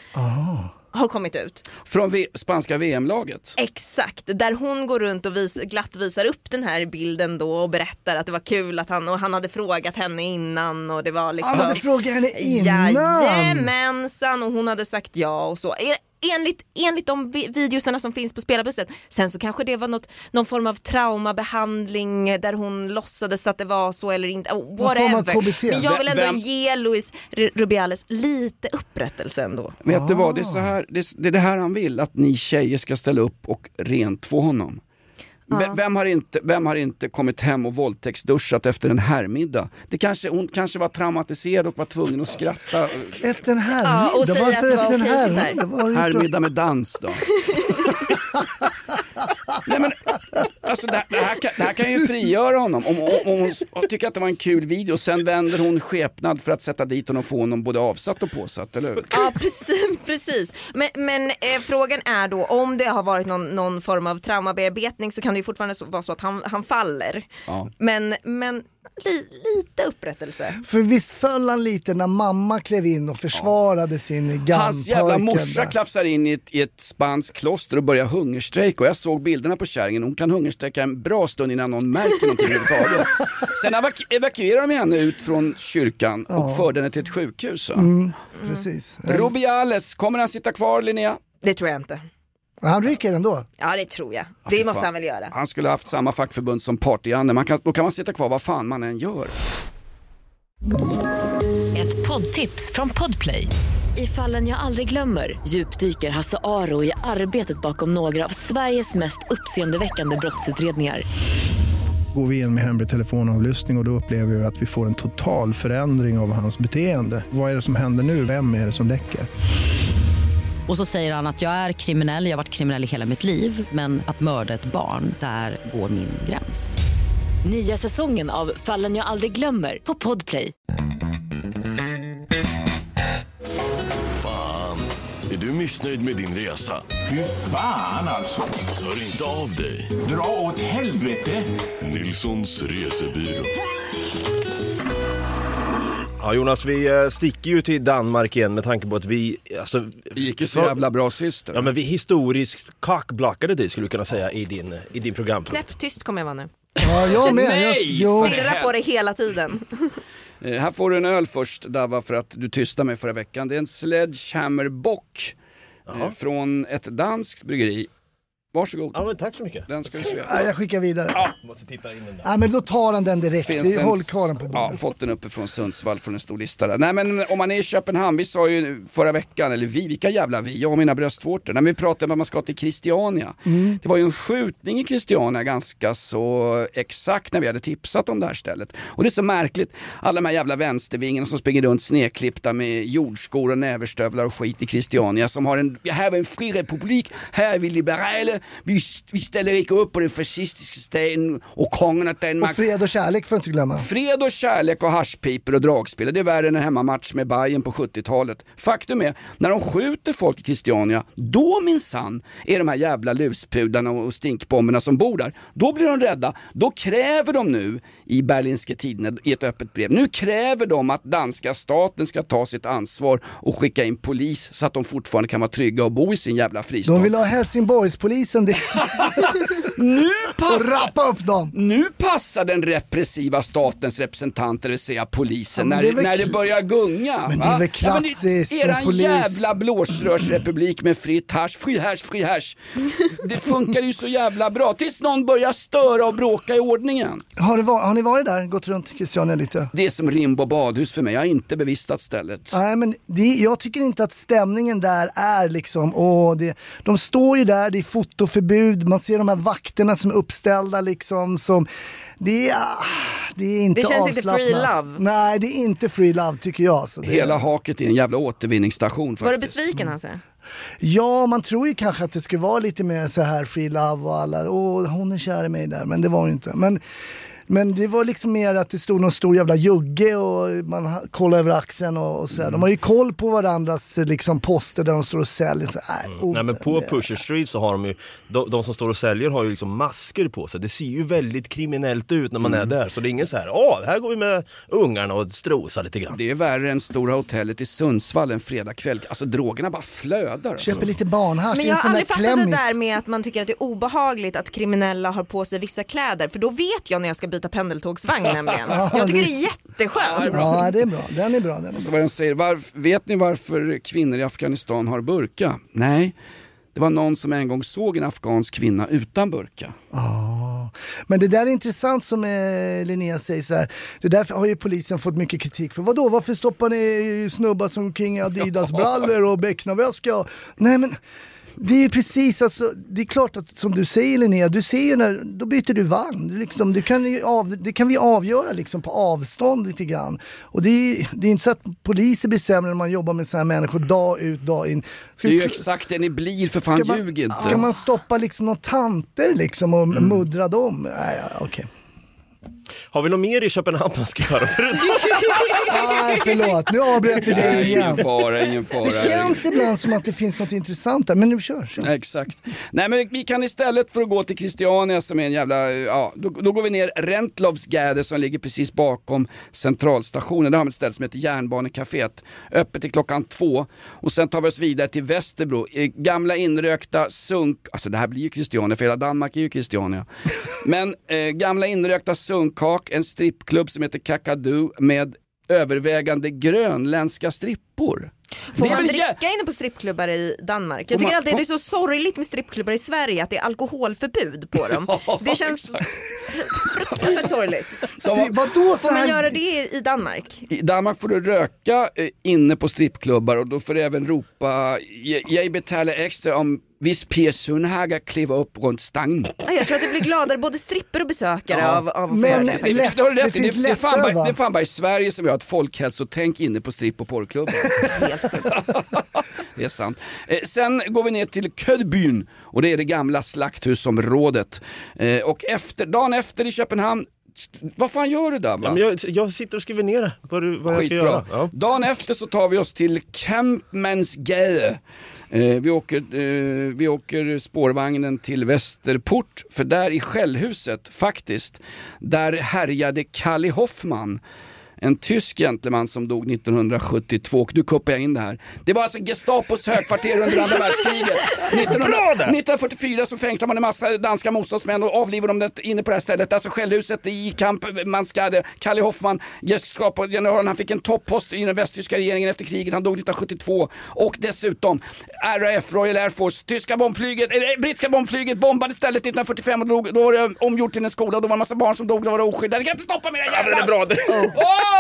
har kommit ut. Från v- spanska VM-laget. Exakt, där hon går runt och vis, glatt visar upp den här bilden då och berättar att det var kul att han, och han hade frågat henne innan och det var liksom Han hade frågat henne innan! Jajamensan och hon hade sagt ja och så. Enligt, enligt de vi- videosarna som finns på spelarbussen. Sen så kanske det var något, någon form av traumabehandling där hon låtsades att det var så eller inte. Oh, whatever. Men jag vill ändå Vem- ge Luis Rubiales lite upprättelse ändå. Vet du vad, det är, Ah. så här, det, är, det är det här han vill, att ni tjejer ska ställa upp och rentvå honom. Vem, har inte, vem har inte kommit hem och våldtäktsduschat efter en herrmiddag? Det kanske, hon kanske var traumatiserad och var tvungen att skratta. Efter en Ja, och herrmiddag? att Varför efter en herrmiddag? Herrmiddag med dans då. Nej, men, alltså det, det, här kan, det här kan ju frigöra honom. Om, om, om hon tycker att det var en kul video, sen vänder hon skepnad för att sätta dit honom och få honom både avsatt och påsatt, eller hur? Ja precis, precis. Men, men eh, frågan är då om det har varit någon, någon form av traumabearbetning så kan det ju fortfarande vara så att han, han faller. Ja. Men, men li, lite upprättelse. För visst föll han lite när mamma klev in och försvarade sin gampojke. Hans jävla morsa där. klafsar in i ett, i ett spanskt kloster och börjar hungerstrejka och jag såg bilderna på kärringen, hon kan hungerstrejka en bra stund innan någon märker någonting överhuvudtaget. Sen evaku- evakuerar de henne ut från kyrkan och förde henne till ett sjukhus. va? Mm, Precis. Rubiales, kommer han sitta kvar Linnea? Det tror jag inte. Han ryker ändå. Ja det tror jag. fy det måste fan. han väl göra. Han skulle ha haft samma fackförbund som Party-Janne, man kan, då kan man sitta kvar vad fan man än gör. Ett poddtips från Podplay. I fallen jag aldrig glömmer djupdyker Hasse Aro i arbetet bakom några av Sveriges mest uppseendeväckande brottsutredningar. Går vi in med hemlig telefonavlyssning och, och då upplever vi att vi får en total förändring av hans beteende. Vad är det som händer nu? Vem är det som läcker? Och så säger han att jag är kriminell, jag har varit kriminell i hela mitt liv men att mörda ett barn, där går min gräns. Nya säsongen av Fallen jag aldrig glömmer på Podplay. Fan, är du missnöjd med din resa? Fy fan alltså. Hör inte av dig. Dra åt helvete. Nilssons resebyrå. Ja Jonas, vi eh, sticker ju till Danmark igen med tanke på att vi, alltså... Det gick ju så jävla bra sist. Ja men vi historiskt kakblockade dig skulle du kunna säga i din, i din programpunkt. Knäpptyst kommer jag vara nu. Ja, jag med. Jag, Nej! jo. Stirra på det hela tiden. Eh, här får du en öl först Dava för att du tystade mig förra veckan. Det är en Sledgehammer Bock eh, från ett danskt bryggeri. Varsågod. Ja men tack så mycket. Den ska du se. Nej, jag skickar vidare. Ja. Måste titta in den där. Nej, men då tar han den direkt. Finns en- håller kvar den på Ja, bordet. fått den uppifrån Sundsvall från en stor lista där. Nej men om man är i Köpenhamn, vi sa ju förra veckan, eller vi, vilka jävla vi, jag och mina bröstvårtor, när vi pratade om att man ska till Christiania. Mm. Det var ju en skjutning i Christiania ganska så exakt när vi hade tipsat om det här stället. Och det är så märkligt, alla de här jävla vänstervingarna som springer runt sneklippta med jordskor och näverstövlar och skit i Christiania som har en, här är en fri republik, här är vi liberala, vi, vi ställer inte upp på den fascistiska staten och kongen att Och Danmark fred och kärlek får du inte glömma. Fred och kärlek och haschpipor och dragspel, det är värre än en hemmamatch med Bayern på 70-talet. Faktum är, när de skjuter folk i Christiania, då minsann är de här jävla luspudarna och stinkbomberna som bor där, då blir de rädda. Då kräver de nu i Berlinske Tidende i ett öppet brev, nu kräver de att danska staten ska ta sitt ansvar och skicka in polis så att de fortfarande kan vara trygga och bo i sin jävla fristad. De vill ha polisen. Det... Nu passar, rappa upp dem. nu passar den repressiva statens representanter, det vill säga polisen, Ja, när, det när det börjar gunga. Men det är väl Ja, klassiskt som Eran polis. jävla blåsrörsrepublik med fritt hasch, fri hasch, fri hasch. Det funkar ju så jävla bra tills någon börjar störa och bråka i ordningen. Har, var, har ni varit där, gått runt Christiania lite? Det är som Rimbo badhus för mig, jag har inte bevistat stället. Nej men det, jag tycker inte att stämningen där är liksom, åh, det, de står ju där, det är fotoförbud, man ser de här vakterna som är uppställda liksom som, det är, det är inte Det känns inte free love. Nej det är inte free love tycker jag. Så det, Hela haket är en jävla återvinningsstation Var du faktiskt. besviken Hasse? Ja, man tror ju kanske att det skulle vara lite mer så här free love och alla, åh hon är kär i mig där, men det var det inte. Men, men det var liksom mer att det stod någon stor jävla jugge och man kollade över axeln och, och sådär. De har ju koll på varandras liksom, poster där de står och säljer. Så, nej, oh, Nej men på Pusher Street så har de ju, de, de som står och säljer har ju liksom masker på sig. Det ser ju väldigt kriminellt ut när man är där. Så det är ingen så här, åh, här går vi med ungarna och strosar lite grann. Det är värre än Stora Hotellet i Sundsvall en fredagkväll. Alltså drogerna bara flödar. Alltså. Köper lite barnhasch, Men jag har aldrig fattat det där med att man tycker att det är obehagligt att kriminella har på sig vissa kläder för då vet jag när jag ska byta pendeltågsvagn nämligen. Ja, Jag tycker det- är jätteskönt. Ja, det är bra. Den är bra. Den är Så bra. vad de säger, varf, vet ni varför kvinnor i Afghanistan har burka? Nej, det var någon som en gång såg en afghansk kvinna utan burka. Ja. Men det där är intressant som eh, Linnea säger så här. Det där har ju polisen fått mycket kritik för. Vadå, varför stoppar ni snubbar som kring Adidas-brallor och becknarväska? Nej men det är ju precis alltså, det är klart att som du säger Linnea, du ser ju när, då byter du vagn. Liksom, det, kan, av, det kan vi avgöra liksom på avstånd lite grann. Och det är, det är inte så att poliser blir sämre när man jobbar med sådana här människor dag ut, dag in. Ska Det är ju exakt det ni blir, för fan ljug man, inte. ska man stoppa liksom några tanter liksom och muddra dem? Nej, okej. Har vi något mer i Köpenhamn man ska göra? Nej, förlåt. Nu avbröt vi dig Nej, ingen igen. fara, ingen fara. Det känns ibland som att det finns något intressant där, men nu kör. kör. Exakt. Nej men vi kan istället för att gå till Christiania som är en jävla, ja, då, då går vi ner Rentlovsgade som ligger precis bakom centralstationen. Där har vi ett ställe som heter Järnbanecaféet. Öppet till klockan två. Och sen tar vi oss vidare till Västerbro. Gamla inrökta sunk, alltså det här blir ju Christiania för hela Danmark är ju Christiania. Men eh, gamla inrökta sunkhak, en strippklubb som heter Kakadu med övervägande grönländska strippor. Får man dricka inne på strippklubbar i Danmark? Jag tycker man- alltid det är så sorgligt med strippklubbar i Sverige att det är alkoholförbud på dem. Det känns fruktansvärt sorgligt. Vadå Får man göra det i Danmark? I Danmark får du röka eh, inne på strippklubbar och då får du även ropa "Je- Jag betalar extra om viss Pia Sundhage kliver upp runt stangen. Jag tror att det blir gladare både stripper och besökare Ja. av, av Men folk. Det, lätt- det, det finns det, det, fan bara, det är fan bara i Sverige som vi har ett folkhälsotänk inne på stripp och porrklubbar. det är sant. Eh, sen går vi ner till Ködbyn och det är det gamla slakthusområdet. Eh, och efter, dagen efter i Köpenhamn, vad fan gör du där? Ja, jag, jag sitter och skriver ner vad, du, vad jag ska göra. Ja. Dagen efter så tar vi oss till Campmansgade. Eh, vi, åker, eh, vi åker spårvagnen till Västerport, för där i Skällhuset faktiskt, där härjade Kalle Hoffman. En tysk gentleman som dog 1972, och du kuppar jag in det här. Det var alltså Gestapos högkvarter under andra världskriget. 1900, 1944 så fängslade man en massa danska motståndsmän och avlivade dem inne på det här stället. Alltså Skällhuset i kamp, man skade Kalle Hoffman, Gestapo-generalen, han fick en toppost i den västtyska regeringen efter kriget, han dog 1972. Och dessutom RAF, Royal Air Force, tyska bombflyget, eller brittiska bombflyget bombade stället 1945 och dog, då var det omgjort till en skola och då var det en massa barn som dog, då var det oskyddade. Ni kan inte stoppa mig era Ja, jävlar! det är bra. Det. Åh!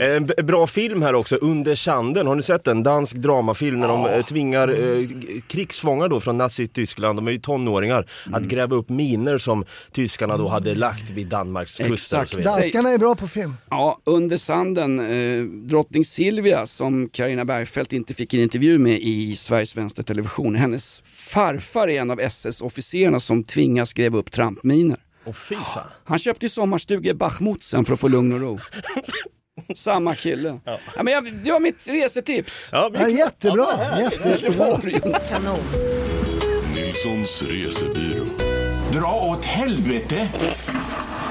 En b- bra film här också, Under sanden, har ni sett den? Dansk dramafilm när de eh, tvingar eh, g- krigsfångar då från Nazityskland, de är ju tonåringar, Mm. att gräva upp miner som tyskarna då hade lagt vid Danmarks kuster. och så Exakt. vidare. Danskarna är bra på film. Ja, Under sanden, eh, drottning Silvia som Karina Bergfeldt inte fick en intervju med i Sveriges Vänstertelevision. Hennes farfar är en av SS-officerarna som tvingas gräva upp trampminer. Åh fy fan. Han köpte ju sommarstuga i Bachmut sen för att få lugn och ro. Samma kille. Ja. men jag, det var mitt resetips. Ja, vi... Ja, jättebra, jätte, Det jättebra. Kanon. Nilssons resebyrå. Dra åt helvete!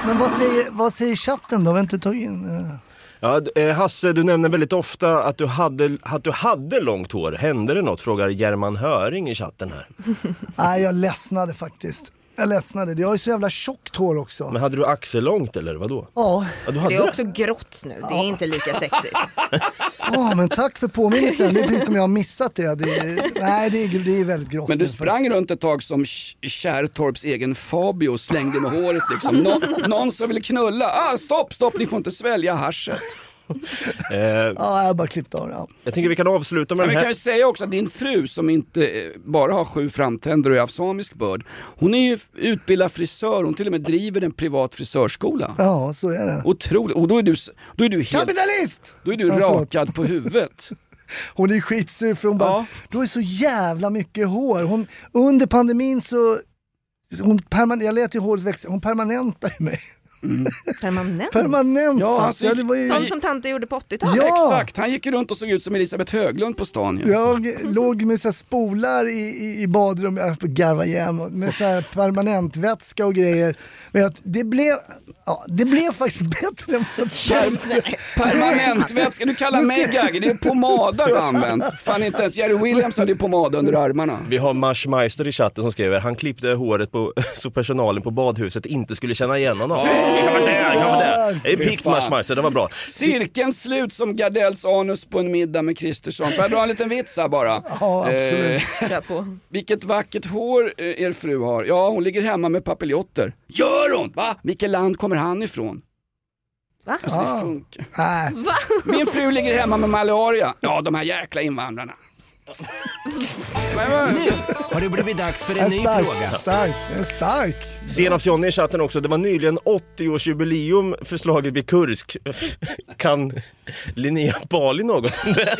Men vad säger, vad säger chatten då? Vi har inte tagit in... eh. Ja, eh, Hasse, du nämner väldigt ofta att du, hade, att du hade långt hår. Hände det något? Frågar German Höring i chatten här. Nej, jag ledsnade faktiskt. Jag ledsnade. Jag har ju så jävla tjockt hår också. Men hade du axellångt eller vadå? Ja, Ja, du hade Det är också grått nu, det är inte lika sexigt. ja, men tack för påminnelsen. Det är precis som jag har missat det. det är, nej, det är, det är väldigt grått. Men du sprang runt ett tag som Kärrtorps egen Fabio och slängde med håret liksom. Nå, någon som ville knulla, ah, stopp, stopp, ni får inte svälja haschet. Eh, Ja, jag har bara klippt av det. Ja. jag tänker vi kan avsluta med Men den vi kan här. ju säga också att din fru som inte eh, bara har sju framtänder och är av samisk börd. Hon är ju utbildad frisör, hon till och med driver en privat frisörskola. ja, så är det. Otroligt, och då är du, då är du helt, Kapitalist! då är du Ja, rakad på huvudet. Hon är skitsur för hon bara, Ja. du har så jävla mycket hår. Hon, under pandemin så, hon perman, jag lät ju håret växa, hon permanentade ju mig. Permanent. Permanent Ja, han alltså. Ja, det var ju, Sånt som tanter gjorde på 80-talet. Ja. Exakt, han gick runt och såg ut som Elisabeth Höglund på stan ju. jag låg med så här spolar i, i, i badrummet, jag får garva igen, med så här permanentvätska och grejer. Men jag, det, blev, ja, det blev faktiskt bättre än vad. Permanentvätska, du kallar mig gaggig, det är pomadar du har använt. Fan inte ens Jerry Williams hade ju pomad under armarna. Vi har Mars Meister i chatten som skriver, han klippte håret på, så personalen på badhuset inte skulle känna igen honom. Kan man det? Kan man det? Det är pikt fan. Mars Meister, det var bra. Cirkeln slut som Gardells anus på en middag med Kristersson. Får jag dra en liten vits här bara? Ja, absolut. Eh, vilket vackert hår eh, er fru har. Ja, hon ligger hemma med papiljotter. Gör hon? Va? Vilket land kommer han ifrån? Va? Alltså Ah. det funkar. Nej. Min fru ligger hemma med malaria. Ja, de här jäkla invandrarna. Har det blivit dags för en ny stark, fråga? stark, det är stark. Senast Johnny i chatten också, det var nyligen 80-årsjubileum för slaget vid Kursk. Kan Linnea Bali något om det?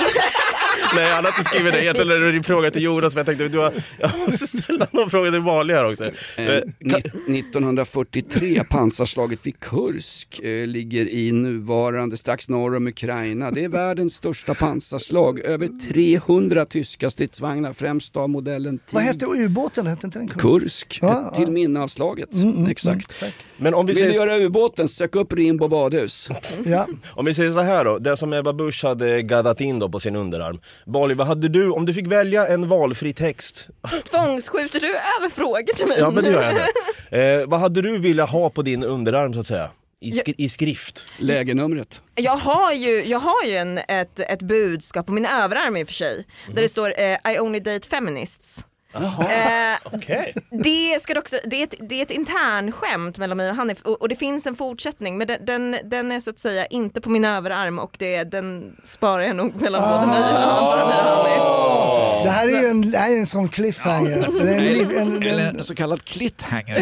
Nej, han har inte skrivit det. Egentligen är det en fråga till Jonas, men jag tänkte du har, jag måste ställa någon fråga till Bali här också. Eh, Eh, kan, ni- 1943, pansarslaget vid Kursk eh, ligger i nuvarande strax norr om Ukraina. Det är världens största pansarslag. Över 300 tyska stridsvagnar, främst av modellen Vad hette ubåten? Hette inte den Kursk? Kursk, Ja, till ja. minne av slaget. Exakt. men om vi, Vill du säger, göra ubåten, sök upp Rimbo badhus. Ja. om vi säger så här då, det som Ebba Busch hade gaddat in då på sin underarm. Bali, vad hade du, om du fick välja en valfri text, Tvångsskjuter du över frågor till mig ja men det gör jag nu. Eh, vad hade du velat ha på din underarm så att säga? I, sk- i skrift? Lägenumret. Jag har ju, jag har ju en, ett, ett budskap på min överarm i och för sig. Där det står eh, I only date feminists. Eh, Okej. det, ska sä- det, är ett, det är ett internskämt mellan mig och Hanif och, och det finns en fortsättning men den, den, den är så att säga inte på min överarm och det, den sparar jag nog mellan både mig och bara mig och Hanif. Det här är ju en, det här är en sån cliffhanger. Alltså, det är en, en, Eller en, så kallad cliffhanger.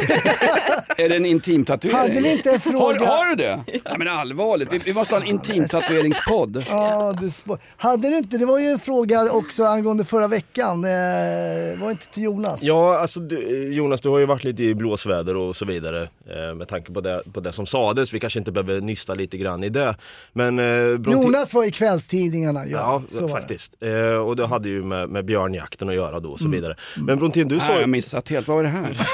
Är det en intimtatuering? Hade vi inte en fråga- Har, har du det? Nej men allvarligt, vi, vi måste ha en intimtatueringspodd. Ja, det, hade du inte, det var ju en fråga också angående förra veckan, eh, var inte till Jonas? Ja, alltså du, Jonas, du har ju varit lite i blåsväder och så vidare eh, med tanke på det, på det som sades. Vi kanske inte behöver nysta lite grann i det. Men, eh, Bronte- Jonas var i kvällstidningarna, ja. Ja, faktiskt. Eh, och det hade ju med, med björnjakten att göra då och så Mm. vidare. Men Brontén, du jag sa, har missat helt, vad var det här?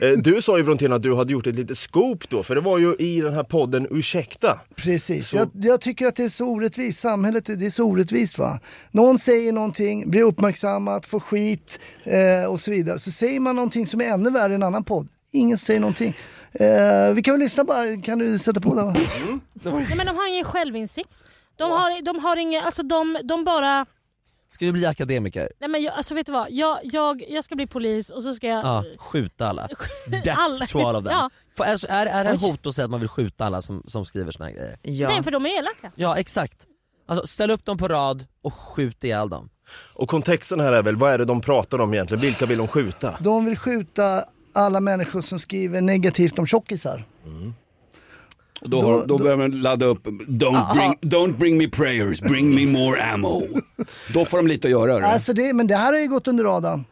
eh, du sa ju Brontén att du hade gjort ett litet scoop då, för det var ju i den här podden Ursäkta. Precis, Så- jag, jag tycker att det är så orättvist, samhället det är så orättvist va. Någon säger någonting, blir uppmärksammat, får skit eh, och så vidare. Så säger man någonting som är ännu värre i en annan podd. Ingen säger någonting. Eh, vi kan väl lyssna bara, kan du sätta på den? Nej, men de har ingen självinsikt. De har, de har ingen, alltså de, de bara Ska du bli akademiker? Nej men jag, alltså vet du vad, jag, jag, jag ska bli polis och så ska jag... Ja, skjuta alla. Death Alla. to all of them. Ja. Får- Alltså, är, är det Oj. hot att säga att man vill skjuta alla som, som skriver såna här grejer? Nej för de är elaka. Ja exakt. Alltså, ställ upp dem på rad och skjut ihjäl dem. Och kontexten här är väl, vad är det de pratar om egentligen? Vilka vill de skjuta? De vill skjuta alla människor som skriver negativt om tjockisar. Då, har, då, behöver man ladda upp, don't bring, don't bring me prayers, bring me more ammo. Då får de lite att göra. hörru. Alltså det, men det här har ju gått under radarn.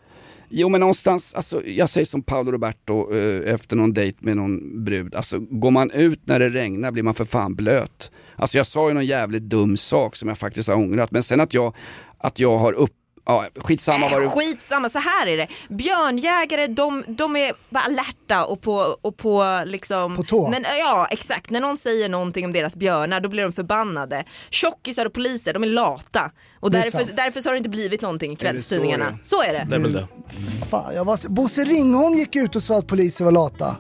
Jo men någonstans, alltså, jag säger som Paolo Roberto eh, efter någon dejt med någon brud. Alltså går man ut när det regnar blir man för fan blöt. Alltså jag sa ju någon jävligt dum sak som jag faktiskt har ångrat. Men sen att jag, att jag har upp, ja skitsamma vad. Äh, skitsamma, så här är det. Björnjägare de, de är bara alerta och på, och på liksom... På tå. När, ja exakt, när någon säger någonting om deras björnar då blir de förbannade. Tjockisar och poliser de är lata. Och är därför, sant. därför så har det inte blivit någonting i Är det så kvällstidningarna. det? Så är det. Det är väl det. Fan, jag var, Bosse Ringholm gick ut och sa att poliser var lata.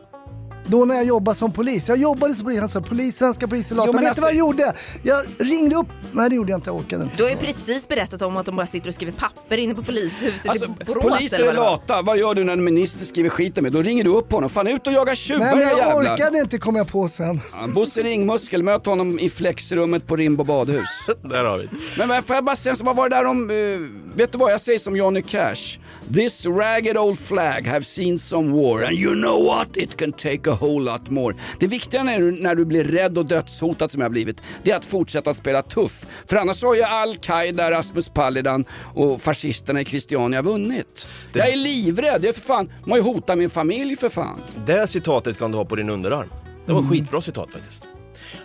Då när jag jobbade som polis. Jag jobbade som polis, han sa polis, svenska poliser lata. Jo, men Vet alltså- du vad jag gjorde? Jag ringde upp, nej det gjorde jag inte, jag orkade inte. Du har ju precis berättat om att de bara sitter och skriver papper inne på polishuset Alltså, i Borås poliser är lata, vad gör du när en minister skriver skiten med? Då ringer du upp honom, fan ut och jaga tjuvar Nej men jag jävlar. orkade inte kom jag på sen. Ja, Bosse Ringmuskel, möt honom i flexrummet på Rimbo badhus. Där har vi. Men vad- får jag bara säga, vad var det där om, eh, vet du vad jag säger som Johnny Cash? This ragged old flag have seen some war and you know what? It can take a whole lot more. Det viktiga när du, när du blir rädd och dödshotad som jag har blivit, det är att fortsätta att spela tuff. För annars har ju Al-Qaida, Rasmus Paludan och fascisterna i Christiania vunnit. Jag är livrädd, jag är för fan, de har ju hotat min familj för fan. Det citatet kan du ha på din underarm. Det var skitbra citat faktiskt.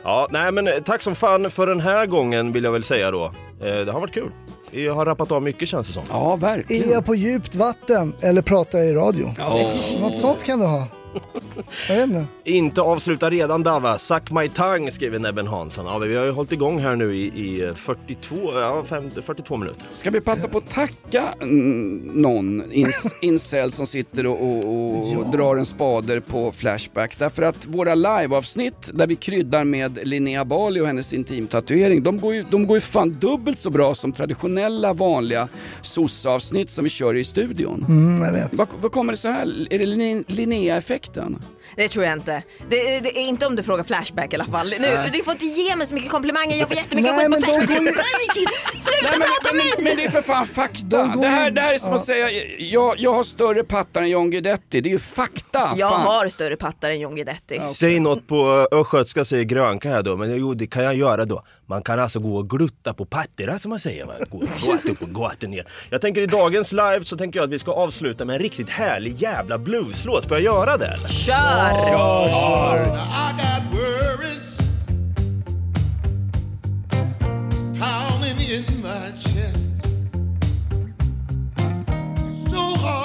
Ja, nej men eh, tack som fan för den här gången vill jag väl säga då. Eh, Det har varit kul. Jag har rappat av mycket känns det som. Ja, Är jag på djupt vatten eller pratar jag i radio? Något sånt kan du ha. Jag vet inte. Inte avsluta redan Dava, suck my tongue skriver Nebben Hansson. Ja, vi har ju hållit igång här nu i, i 42, ja, 50, 42 minuter. Ska vi passa på att tacka mm, någon ins, incel som sitter och, och, och drar en spader på Flashback. Därför att våra liveavsnitt där vi kryddar med Linnea Bali och hennes intimtatuering, de går ju, de går ju fan dubbelt så bra som traditionella vanliga soc-avsnitt som vi kör i studion. Mm, jag vet. Vad, vad kommer det så här? Är det Linne- Linnea-effekten? капитана. Det tror jag inte. Det, det är inte om du frågar Flashback i alla fall. Nu, Nej. du får inte ge mig så mycket komplimanger, jag får jättemycket Nej, skit men på de Flashback. går ju- Sluta Nej, men, prata men, mig! men det är för fan fakta. De Det här, det här är som ja. att säga, jag, jag har större pattar än John Guidetti. Det är ju fakta. Jag fan. har större pattar än John Guidetti. Säg något på östgötska säger grönka här då, men jo det kan jag göra då. Man kan alltså gå och glutta på patterna som man säger. Upp och gå ner. Jag tänker i dagens live så tänker jag att vi ska avsluta med en riktigt härlig jävla blueslåt. Får jag göra det? eller? Kör! I got worries pounding in my chest. So hard